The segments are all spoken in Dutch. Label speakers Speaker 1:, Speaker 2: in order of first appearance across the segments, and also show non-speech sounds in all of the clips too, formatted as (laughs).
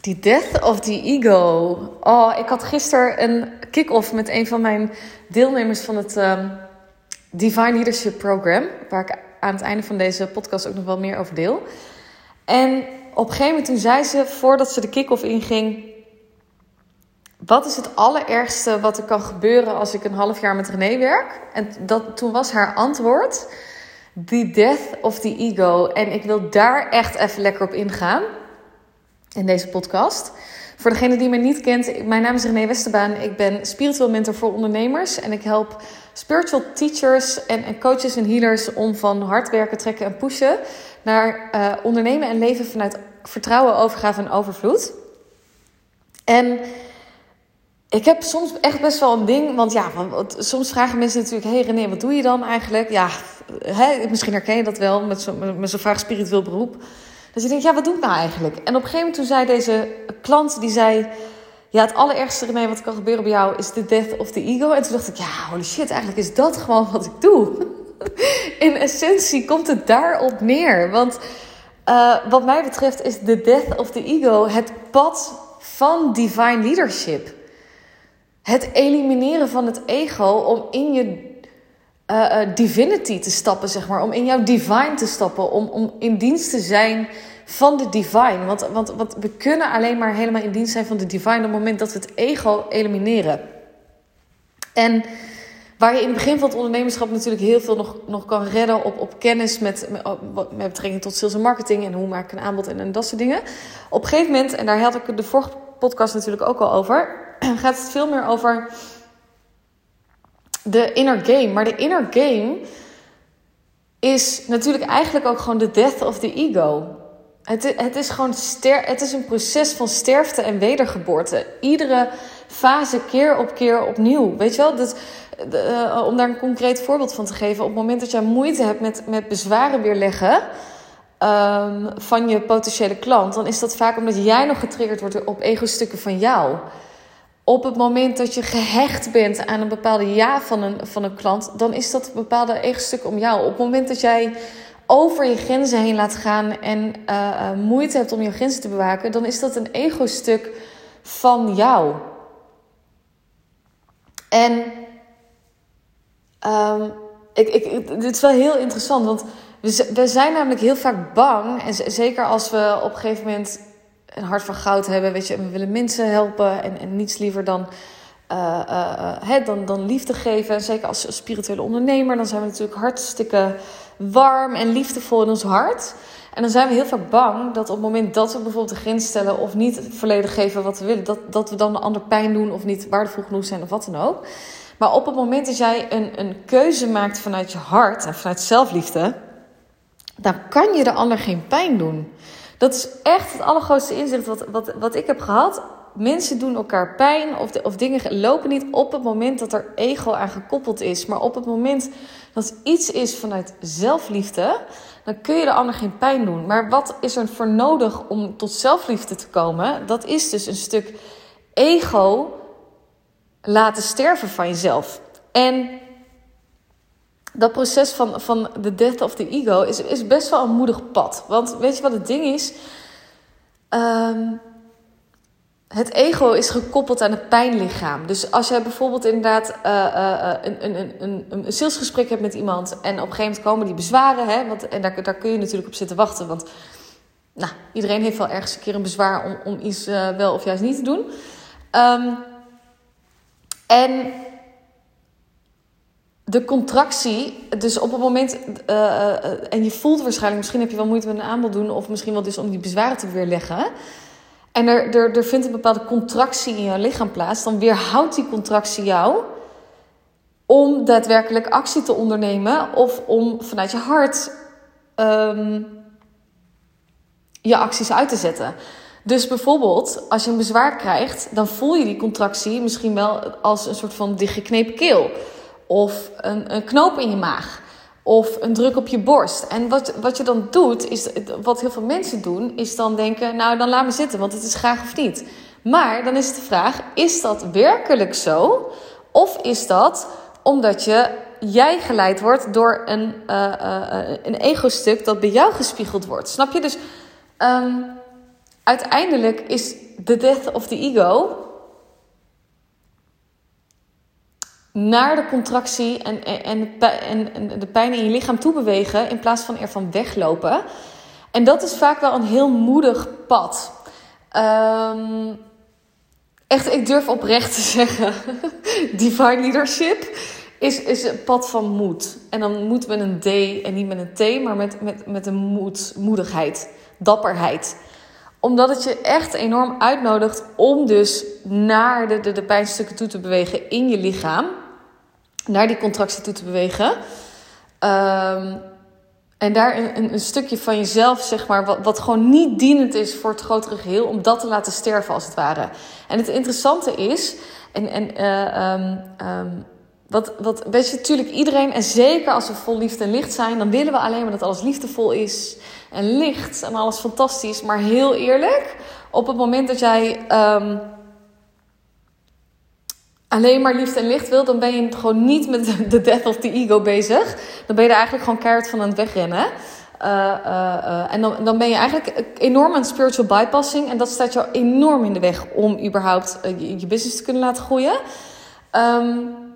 Speaker 1: Die death of the ego. Oh, ik had gisteren een kick-off met een van mijn deelnemers van het um, Divine Leadership Program. Waar ik aan het einde van deze podcast ook nog wel meer over deel. En op een gegeven moment toen zei ze, voordat ze de kick-off inging... Wat is het allerergste wat er kan gebeuren als ik een half jaar met René werk? En dat, toen was haar antwoord... The death of the ego. En ik wil daar echt even lekker op ingaan in deze podcast. Voor degene die me niet kent, mijn naam is René Westerbaan. Ik ben spiritueel mentor voor ondernemers en ik help spiritual teachers en, coaches en healers om van hard werken, trekken en pushen naar uh, ondernemen en leven vanuit vertrouwen, overgave en overvloed. En ik heb soms echt best wel een ding, want ja, soms vragen mensen natuurlijk: Hey René, wat doe je dan eigenlijk? Ja, hè, misschien herken je dat wel met zo'n zo vaak spiritueel beroep. Dus ik denk, ja, wat doe ik nou eigenlijk? En op een gegeven moment toen zei deze klant, die zei... Ja, het allerergste ermee wat kan gebeuren bij jou is de death of the ego. En toen dacht ik, ja, holy shit, eigenlijk is dat gewoon wat ik doe. (laughs) In essentie komt het daarop neer. Want uh, wat mij betreft is de death of the ego het pad van divine leadership. Het elimineren van het ego om in je uh, divinity te stappen, zeg maar. Om in jouw divine te stappen. Om, om in dienst te zijn van de divine. Want, want, want we kunnen alleen maar helemaal in dienst zijn van de divine op het moment dat we het ego elimineren. En waar je in het begin van het ondernemerschap natuurlijk heel veel nog, nog kan redden op, op kennis met, met, met betrekking tot sales en marketing en hoe maak ik een aanbod en, en dat soort dingen. Op een gegeven moment, en daar had ik de vorige podcast natuurlijk ook al over, (clears throat) gaat het veel meer over de inner game. Maar de inner game is natuurlijk eigenlijk ook gewoon de death of the ego. Het, het is gewoon ster, het is een proces van sterfte en wedergeboorte. Iedere fase keer op keer opnieuw. Weet je wel? Dat, uh, om daar een concreet voorbeeld van te geven. Op het moment dat jij moeite hebt met, met bezwaren weerleggen. Um, van je potentiële klant, dan is dat vaak omdat jij nog getriggerd wordt op ego-stukken van jou op het moment dat je gehecht bent aan een bepaalde ja van een, van een klant, dan is dat een bepaalde ego-stuk om jou. Op het moment dat jij over je grenzen heen laat gaan en uh, moeite hebt om je grenzen te bewaken, dan is dat een ego-stuk van jou. En um, ik, ik, dit is wel heel interessant, want we zijn namelijk heel vaak bang, en zeker als we op een gegeven moment een hart van goud hebben. Weet je, we willen mensen helpen en, en niets liever dan, uh, uh, dan, dan liefde geven. En zeker als spirituele ondernemer, dan zijn we natuurlijk hartstikke warm en liefdevol in ons hart. En dan zijn we heel vaak bang dat op het moment dat we bijvoorbeeld de grens stellen of niet volledig geven wat we willen, dat, dat we dan de ander pijn doen of niet waardevol genoeg zijn of wat dan ook. Maar op het moment dat jij een, een keuze maakt vanuit je hart en vanuit zelfliefde, dan kan je de ander geen pijn doen. Dat is echt het allergrootste inzicht wat, wat, wat ik heb gehad. Mensen doen elkaar pijn of, of dingen lopen niet op het moment dat er ego aan gekoppeld is. Maar op het moment dat iets is vanuit zelfliefde, dan kun je de ander geen pijn doen. Maar wat is er voor nodig om tot zelfliefde te komen? Dat is dus een stuk ego laten sterven van jezelf. En dat proces van, van de death of the ego is, is best wel een moedig pad. Want weet je wat het ding is? Um, het ego is gekoppeld aan het pijnlichaam. Dus als jij bijvoorbeeld inderdaad uh, een, een, een, een salesgesprek hebt met iemand... en op een gegeven moment komen die bezwaren... Hè, want, en daar, daar kun je natuurlijk op zitten wachten... want nou, iedereen heeft wel ergens een keer een bezwaar om, om iets wel of juist niet te doen. Um, en de contractie, dus op het moment, uh, en je voelt waarschijnlijk, misschien heb je wel moeite met een aanbod doen, of misschien wel dus om die bezwaren te weerleggen. En er, er, er vindt een bepaalde contractie in jouw lichaam plaats, dan weerhoudt die contractie jou om daadwerkelijk actie te ondernemen of om vanuit je hart um, je acties uit te zetten. Dus bijvoorbeeld, als je een bezwaar krijgt, dan voel je die contractie misschien wel als een soort van dichtgeknepen keel. Of een, een knoop in je maag. Of een druk op je borst. En wat, wat je dan doet, is wat heel veel mensen doen, is dan denken: Nou, dan laat me zitten, want het is graag of niet. Maar dan is de vraag: is dat werkelijk zo? Of is dat omdat je jij geleid wordt door een, uh, uh, een ego-stuk dat bij jou gespiegeld wordt? Snap je? Dus um, uiteindelijk is the death of the ego naar de contractie en, en, en, de pijn in je lichaam toe bewegen in plaats van ervan weglopen. En dat is vaak wel een heel moedig pad. Um, echt, ik durf oprecht te (laughs) zeggen: divine leadership is, is een pad van moed. En dan moet met een D en niet met een T, maar met, met, met een moed, moedigheid, dapperheid omdat het je echt enorm uitnodigt om dus naar de, de, de pijnstukken toe te bewegen in je lichaam. Naar die contractie toe te bewegen. Um, en daar een, een, stukje van jezelf, zeg maar, wat, wat gewoon niet dienend is voor het grotere geheel, om dat te laten sterven als het ware. En het interessante is, en, en uh, um, um, wat, wat, weet je, natuurlijk iedereen, en zeker als we vol liefde en licht zijn, dan willen we alleen maar dat alles liefdevol is en licht en alles fantastisch. Maar heel eerlijk, op het moment dat jij um, alleen maar liefde en licht wilt, dan ben je gewoon niet met de death of the ego bezig. Dan ben je er eigenlijk gewoon keihard van aan het wegrennen. Uh, uh, uh, en dan, dan ben je eigenlijk enorm aan spiritual bypassing. En dat staat jou enorm in de weg om überhaupt je, je, business te kunnen laten groeien. Um,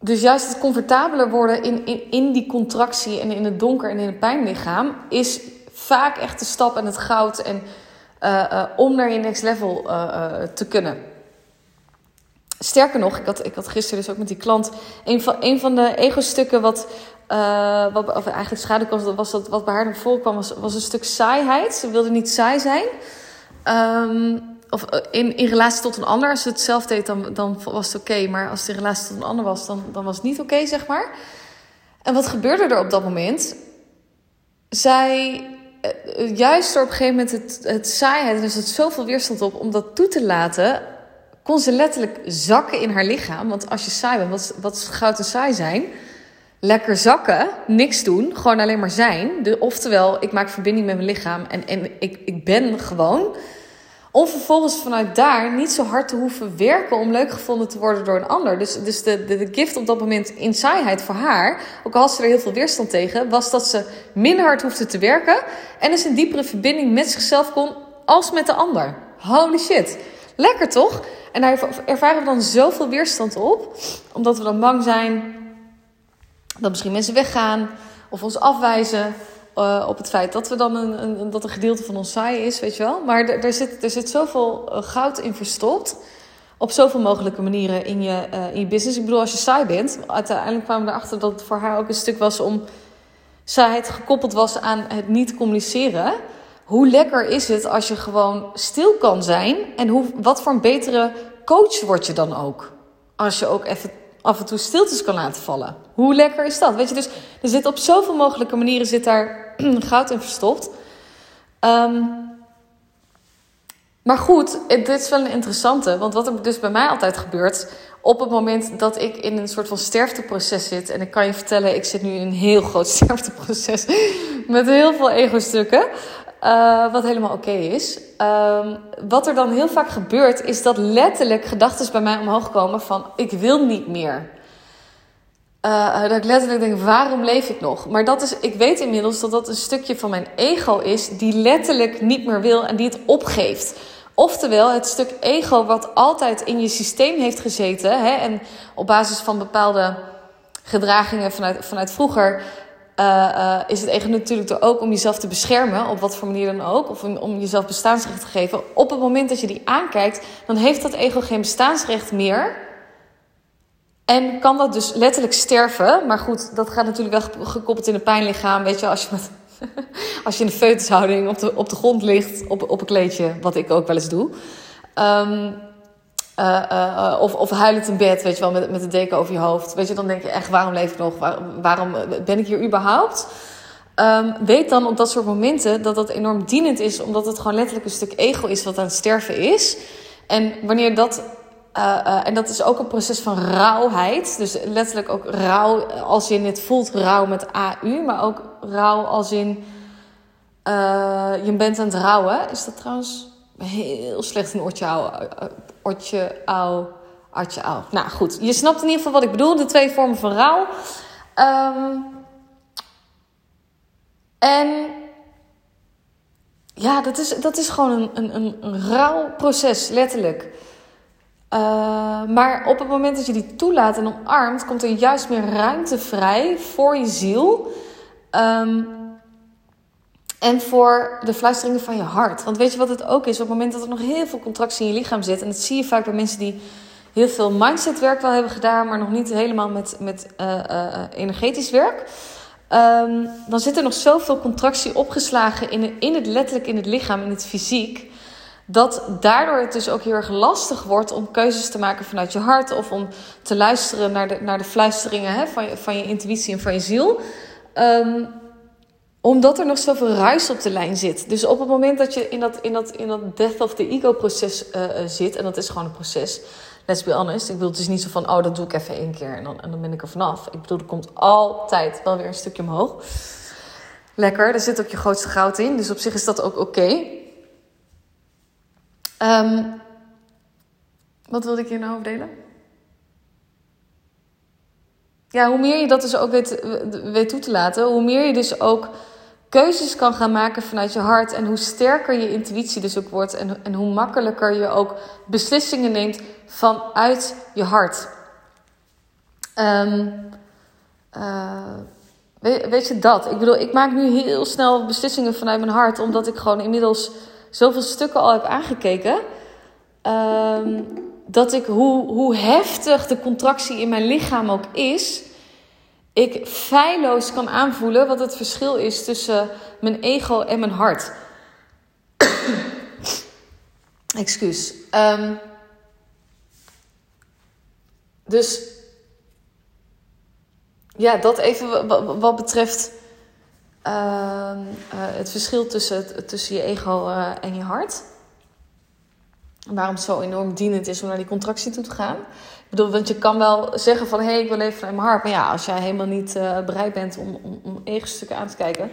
Speaker 1: dus juist het comfortabeler worden in, in, in die contractie en in het donker en in het pijnlichaam is vaak echt de stap en het goud en, om naar je next level te kunnen. Sterker nog, ik had, ik had gisteren dus ook met die klant. Een van, een van de ego-stukken wat, wat. Of eigenlijk schaduwkant was dat wat bij haar naar voren kwam, was, was een stuk saaiheid. Ze wilde niet saai zijn. Um, of eh, in, in relatie tot een ander. Als ze het zelf deed, dan, dan was het oké. Maar als het in relatie tot een ander was, dan, dan was het niet oké, zeg maar. En wat gebeurde er op dat moment? Zij, uh, juist door op een gegeven moment het, het saaiheid, en er zat zoveel weerstand op om dat toe te laten kon ze letterlijk zakken in haar lichaam. Want als je saai bent, wat, wat goud en saai zijn? Lekker zakken, niks doen, gewoon alleen maar zijn. De, oftewel, ik maak verbinding met mijn lichaam en, en ik, ik ben gewoon. Om vervolgens vanuit daar niet zo hard te hoeven werken om leuk gevonden te worden door een ander. Dus, dus de, de, gift op dat moment in saaiheid voor haar, ook al had ze er heel veel weerstand tegen, was dat ze minder hard hoefde te werken en dus een diepere verbinding met zichzelf kon als met de ander. Holy shit. Lekker toch? En daar ervaren we dan zoveel weerstand op, omdat we dan bang zijn dat misschien mensen weggaan of ons afwijzen. Uh, op het feit dat, we dan een, een, dat een gedeelte van ons saai is, weet je wel. Maar er, zit, er zit zoveel eh, goud in verstopt. Op zoveel mogelijke manieren in je, uh, in je business. Ik bedoel, als je saai bent. Uiteindelijk kwamen we erachter dat het voor haar ook een stuk was om saaiheid gekoppeld was aan het niet communiceren hoe lekker is het als je gewoon stil kan zijn? En hoe, wat voor een betere coach word je dan ook? Als je ook even af en toe stiltes kan laten vallen. Hoe lekker is dat? Weet je, dus er zit op zoveel mogelijke manieren zit daar (clears throat) goud in verstopt. Um, maar goed, dit is wel een interessante. Want wat er dus bij mij altijd gebeurt. Op het moment dat ik in een soort van sterfteproces zit. En ik kan je vertellen, ik zit nu in een heel groot (laughs) sterfteproces. Met heel veel ego-stukken. Uh, wat helemaal oké is. Um, wat er dan heel vaak gebeurt, is dat letterlijk gedachten bij mij omhoog komen van ik wil niet meer. Uh, dat ik letterlijk denk, waarom leef ik nog? Maar dat is, ik weet inmiddels dat dat een stukje van mijn ego is, die letterlijk niet meer wil en die het opgeeft. Oftewel, het stuk ego wat altijd in je systeem heeft gezeten, hè, en op basis van bepaalde gedragingen vanuit, vanuit vroeger uh, is het ego natuurlijk er ook om jezelf te beschermen, op wat voor manier dan ook, of om, jezelf bestaansrecht te geven. Op het moment dat je die aankijkt, dan heeft dat ego geen bestaansrecht meer. En kan dat dus letterlijk sterven. Maar goed, dat gaat natuurlijk wel gekoppeld in het pijnlichaam. Weet je, als je, (laughs) als je in een foetushouding op de, op de grond ligt, op, op een kleedje, wat ik ook wel eens doe. Um, uh, uh, of, of huilend in bed, weet je wel, met, met de deken over je hoofd. Weet je, dan denk je echt, waarom leef ik nog? Waar, waarom ben ik hier überhaupt? Um, weet dan op dat soort momenten dat dat enorm dienend is, omdat het gewoon letterlijk een stuk ego is wat aan het sterven is. En wanneer dat, en dat is ook een proces van rauwheid, dus letterlijk ook rouw als in het voelt rouw met AU, maar ook rouw als in je bent aan het rouwen. Is dat trouwens heel slecht in oortje Otje, au, atje, au. Nou goed, je snapt in ieder geval wat ik bedoel. De twee vormen van rouw. Um, en ja, dat is, dat is gewoon een, een, een, rauw proces, letterlijk. Uh, maar op het moment dat je die toelaat en omarmt, komt er juist meer ruimte vrij voor je ziel. Um, en voor de fluisteringen van je hart. Want weet je wat het ook is? Op het moment dat er nog heel veel contractie in je lichaam zit. En dat zie je vaak bij mensen die heel veel mindsetwerk wel hebben gedaan. Maar nog niet helemaal met, met uh, uh, energetisch werk. Um, dan zit er nog zoveel contractie opgeslagen in in het letterlijk in het lichaam, in het fysiek. Dat daardoor het dus ook heel erg lastig wordt om keuzes te maken vanuit je hart. Of om te luisteren naar de, naar de fluisteringen hè, van, je, van je intuïtie en van je ziel. Um, omdat er nog zoveel ruis op de lijn zit. Dus op het moment dat je in dat, in dat, in dat death of the ego proces uh, zit, en dat is gewoon een proces, let's be honest. Ik bedoel, het is niet zo van, oh, dat doe ik even één keer en dan, en dan ben ik er vanaf. Ik bedoel, er komt altijd wel weer een stukje omhoog. Lekker, daar zit ook je grootste goud in. Dus op zich is dat ook oké. Um, wat wilde ik hier nou over delen? Ja, hoe meer je dat dus ook weet, weet toe te laten, hoe meer je dus ook keuzes kan gaan maken vanuit je hart. En hoe sterker je intuïtie dus ook wordt. En, en hoe makkelijker je ook beslissingen neemt vanuit je hart. Um, uh, weet, je dat? Ik bedoel, ik maak nu heel snel beslissingen vanuit mijn hart. Omdat ik gewoon inmiddels zoveel stukken al heb aangekeken. Um, dat ik, hoe, hoe heftig de contractie in mijn lichaam ook is ik feilloos kan aanvoelen wat het verschil is tussen mijn ego en mijn hart. (coughs) Excuus. Um, dus ja, dat even wat, betreft uh, uh, het verschil tussen, tussen je ego uh, en je hart. Waarom het zo enorm dienend is om naar die contractie toe te gaan. Bedoel, want je kan wel zeggen van... hé, hey, ik wil even naar mijn hart. Maar ja, als jij helemaal niet uh, bereid bent om, om, om stukken aan te kijken...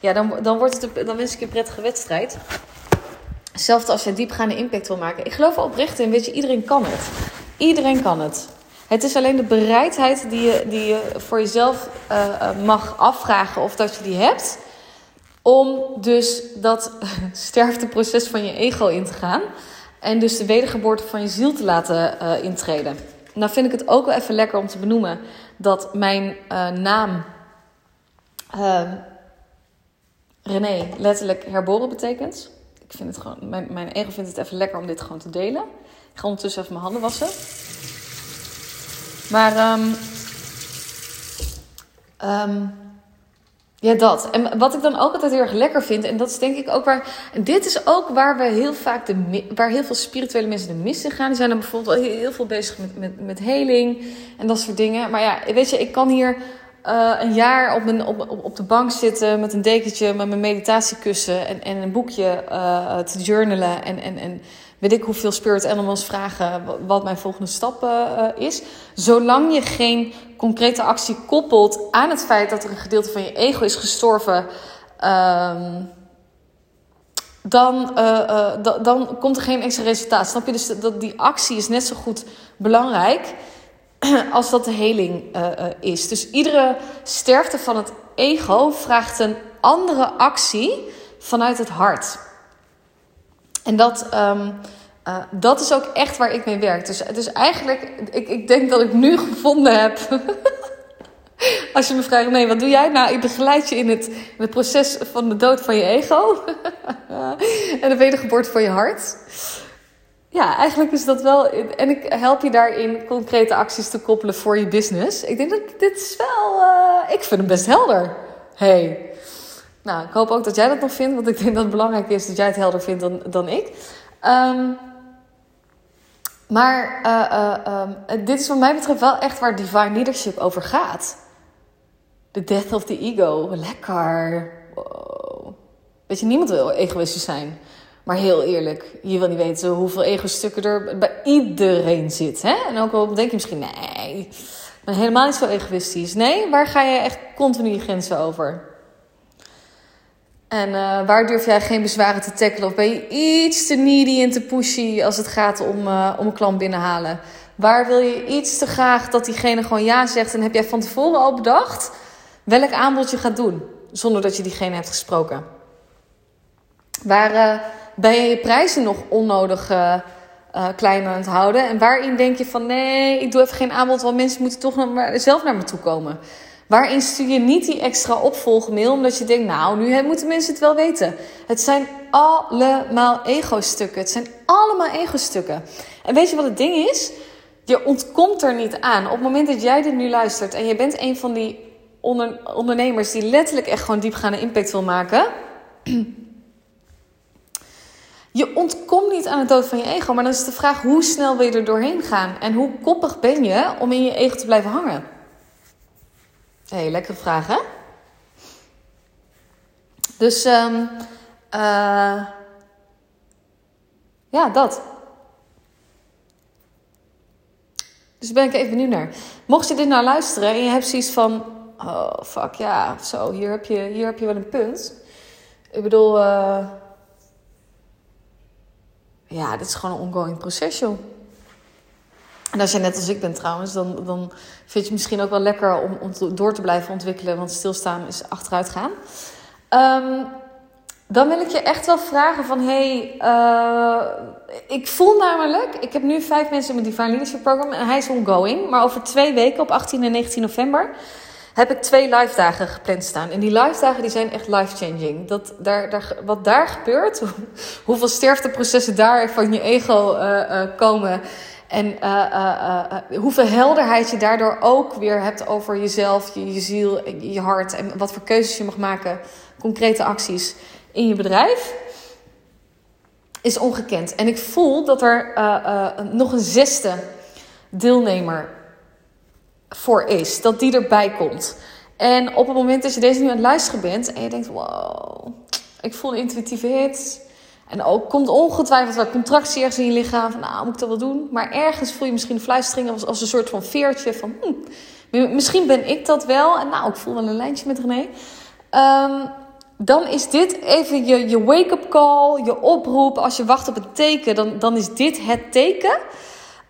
Speaker 1: ja, dan, dan, wordt het, dan wens ik een prettige wedstrijd. Hetzelfde als je diepgaande impact wil maken. Ik geloof oprecht in, weet je, iedereen kan het. Iedereen kan het. Het is alleen de bereidheid die je, die je voor jezelf uh, mag afvragen of dat je die hebt... om dus dat (laughs) sterfteproces van je ego in te gaan... En dus de wedergeboorte van je ziel te laten uh, intreden. Nou vind ik het ook wel even lekker om te benoemen dat mijn uh, naam uh, René letterlijk herboren betekent. Ik vind het gewoon, mijn, mijn ego vindt het even lekker om dit gewoon te delen. Ik ga ondertussen even mijn handen wassen. Maar um, ja, dat. En wat ik dan ook altijd heel erg lekker vind, en dat is denk ik ook waar. Dit is ook waar we heel vaak de, waar heel veel spirituele mensen de mis in gaan. Die zijn dan bijvoorbeeld heel, veel bezig met, met, met heling en dat soort dingen. Maar ja, weet je, ik kan hier uh, een jaar op, mijn, op, op, de bank zitten met een dekentje, met mijn meditatiekussen en, en een boekje uh, te journalen. En, en, en weet ik hoeveel spirit animals vragen wat mijn volgende stap uh, is. Zolang je geen concrete actie koppelt aan het feit dat er een gedeelte van je ego is gestorven. Um, dan, uh, dan komt er geen extra resultaat. Snap je? Dus dat die actie is net zo goed belangrijk (clears throat) als dat de heling is. Dus iedere sterfte van het ego vraagt een andere actie vanuit het hart. En dat, um, uh, dat is ook echt waar ik mee werk. Dus, dus eigenlijk, ik, ik denk dat ik nu (laughs) gevonden heb. (laughs) Als je me vraagt, nee, wat doe jij? Nou, ik begeleid je in het, het proces van de dood van je ego. (laughs) en de wedergeboorte van je hart. Ja, eigenlijk is dat wel. En ik help je daarin concrete acties te koppelen voor je business. Ik denk dat dit is wel. Uh, ik vind hem best helder. Hey. Nou, ik hoop ook dat jij dat nog vindt, want ik denk dat het belangrijk is dat jij het helder vindt dan, dan ik. Um, maar uh, uh, um, dit is wat mij betreft wel echt waar divine leadership over gaat. The death of the ego. Lekker. Weet je, niemand wil egoïstisch zijn. Maar heel eerlijk, je wil niet weten hoeveel ego-stukken er bij iedereen zit. Hè? En ook al denk je misschien, nee, ben helemaal niet zo egoïstisch. Nee, waar ga je echt continu je grenzen over? En uh, waar durf jij geen bezwaren te tackelen? Of ben je iets te needy en te pushy als het gaat om, uh, om een klant binnenhalen? Waar wil je iets te graag dat diegene gewoon ja zegt? En heb jij van tevoren al bedacht welk aanbod je gaat doen? Zonder dat je diegene hebt gesproken. Waar uh, ben je je prijzen nog onnodig klein aan het houden? En waarin denk je van nee, ik doe even geen aanbod, want mensen moeten toch zelf naar me toe komen. Waarin stuur je niet die extra opvolgmail omdat je denkt, nou, nu moeten mensen het wel weten. Het zijn allemaal ego-stukken. Het zijn allemaal ego-stukken. En weet je wat het ding is? Je ontkomt er niet aan. Op het moment dat jij dit nu luistert en je bent een van die onder, ondernemers die letterlijk echt gewoon diepgaande impact wil maken. (clears throat) Je ontkomt niet aan het dood van je ego, maar dan is de vraag hoe snel wil je er doorheen gaan en hoe koppig ben je om in je ego te blijven hangen? Hé, hey, lekkere vraag hè? Dus um, ja, dat. Dus ben ik even benieuwd naar. Mocht je dit nou luisteren en je hebt zoiets van... Oh, fuck ja, zo, hier heb je, hier heb je wel een punt. Ik bedoel... Uh, ja, dit is gewoon een ongoing proces, joh. En als je net als ik bent trouwens, dan, dan vind je het misschien ook wel lekker om, om door te blijven ontwikkelen. Want stilstaan is achteruit gaan. Um, dan wil ik je echt wel vragen van... Hey, uh, ik voel namelijk... Ik heb nu vijf mensen in mijn Divine Leadership Program en hij is ongoing. Maar over twee weken, op 18 en 19 november... heb ik twee live dagen gepland staan. En die live dagen die zijn echt life-changing. Dat, daar, daar, wat daar gebeurt, (laughs) hoeveel sterfteprocessen daar van je ego uh, uh, komen... En uh, uh, uh, hoeveel helderheid je daardoor ook weer hebt over jezelf, je, je ziel, je hart en wat voor keuzes je mag maken, concrete acties in je bedrijf is ongekend. En ik voel dat er nog een zesde deelnemer voor is. Dat die erbij komt. En op het moment dat je deze nu aan het luisteren bent en je denkt: wow, ik voel intuïtieve hit. En ook komt ongetwijfeld wel contractie ergens in je lichaam. Van nou, moet ik dat wel doen? Maar ergens voel je misschien een fluistering als, als een soort van veertje. Van hm, misschien ben ik dat wel. En nou, ik voel wel een lijntje met René. Um, dan is dit even je, je wake-up call, je oproep. Als je wacht op een teken, dan, dan is dit het teken.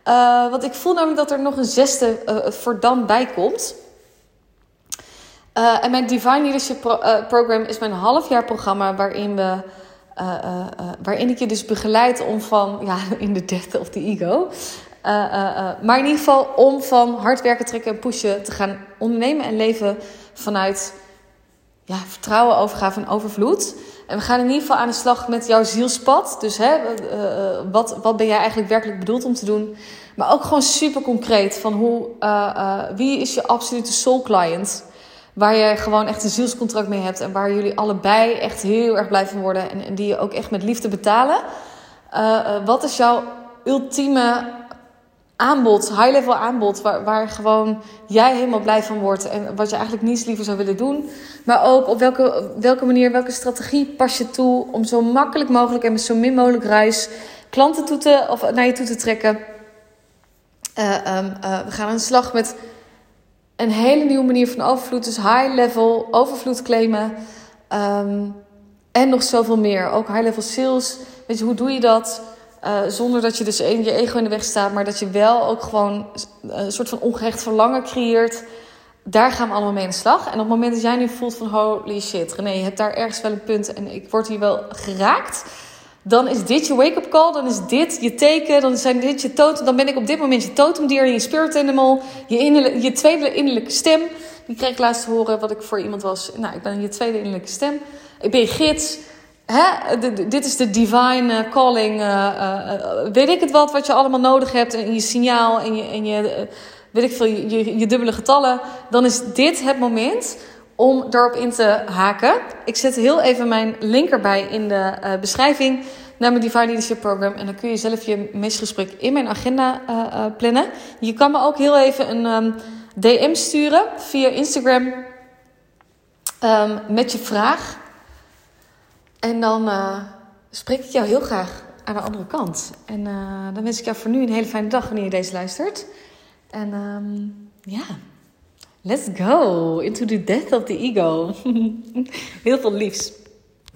Speaker 1: Uh, want ik voel namelijk dat er nog een zesde uh, voor dan bij komt. Uh, en mijn Divine Leadership Pro Program is mijn halfjaarprogramma waarin we. Waarin ik je dus begeleid om van, ja, (laughs) in de death of the ego. maar in ieder geval om van hard werken, trekken en pushen te gaan ondernemen en leven vanuit ja, vertrouwen, overgave en overvloed. En we gaan in ieder geval aan de slag met jouw zielspad. Dus hè, wat, wat ben jij eigenlijk werkelijk bedoeld om te doen? Maar ook gewoon super concreet van hoe, wie is je absolute soul client? Waar je gewoon echt een zielscontract mee hebt. En waar jullie allebei echt heel erg blij van worden. En, die je ook echt met liefde betalen. wat is jouw ultieme aanbod, high-level aanbod, waar, waar gewoon jij helemaal blij van wordt en wat je eigenlijk niets liever zou willen doen. Maar ook op welke, welke manier, welke strategie pas je toe om zo makkelijk mogelijk en met zo min mogelijk ruis klanten toe te, of naar je toe te trekken. Um, uh, we gaan aan de slag met een hele nieuwe manier van overvloed, dus high-level overvloed claimen. Um, en nog zoveel meer. Ook high-level sales. Weet je, hoe doe je dat? Uh, zonder dat je dus je ego in de weg staat, maar dat je wel ook gewoon een soort van ongehecht verlangen creëert. Daar gaan we allemaal mee in de slag. En op het moment dat jij nu voelt van holy shit, René, je hebt daar ergens wel een punt en ik word hier wel geraakt. Dan is dit je wake-up call, dan is dit je teken, dan, zijn dit je totem, dan ben ik op dit moment je totemdier, je spirit animal, je, je tweede innerlijke stem. Die kreeg ik laatst horen wat ik voor iemand was. Nou, ik ben je tweede innerlijke stem. Ik ben je gids hè, dit is de divine eh, calling. Uh, uh, weet ik het wat, wat je allemaal nodig hebt. En je signaal en je, en je weet ik veel, je, je, dubbele getallen. Dan is dit het moment om daarop in te haken. Ik zet heel even mijn link erbij in de beschrijving naar mijn Divine Leadership Program. En dan kun je zelf je misgesprek in mijn agenda plannen. Je kan me ook heel even een DM sturen via Instagram um, met je vraag. En dan spreek ik jou heel graag aan de andere kant. En dan wens ik jou voor nu een hele fijne dag wanneer je deze luistert. En um, ja, let's go into the death of the ego. heel veel liefs.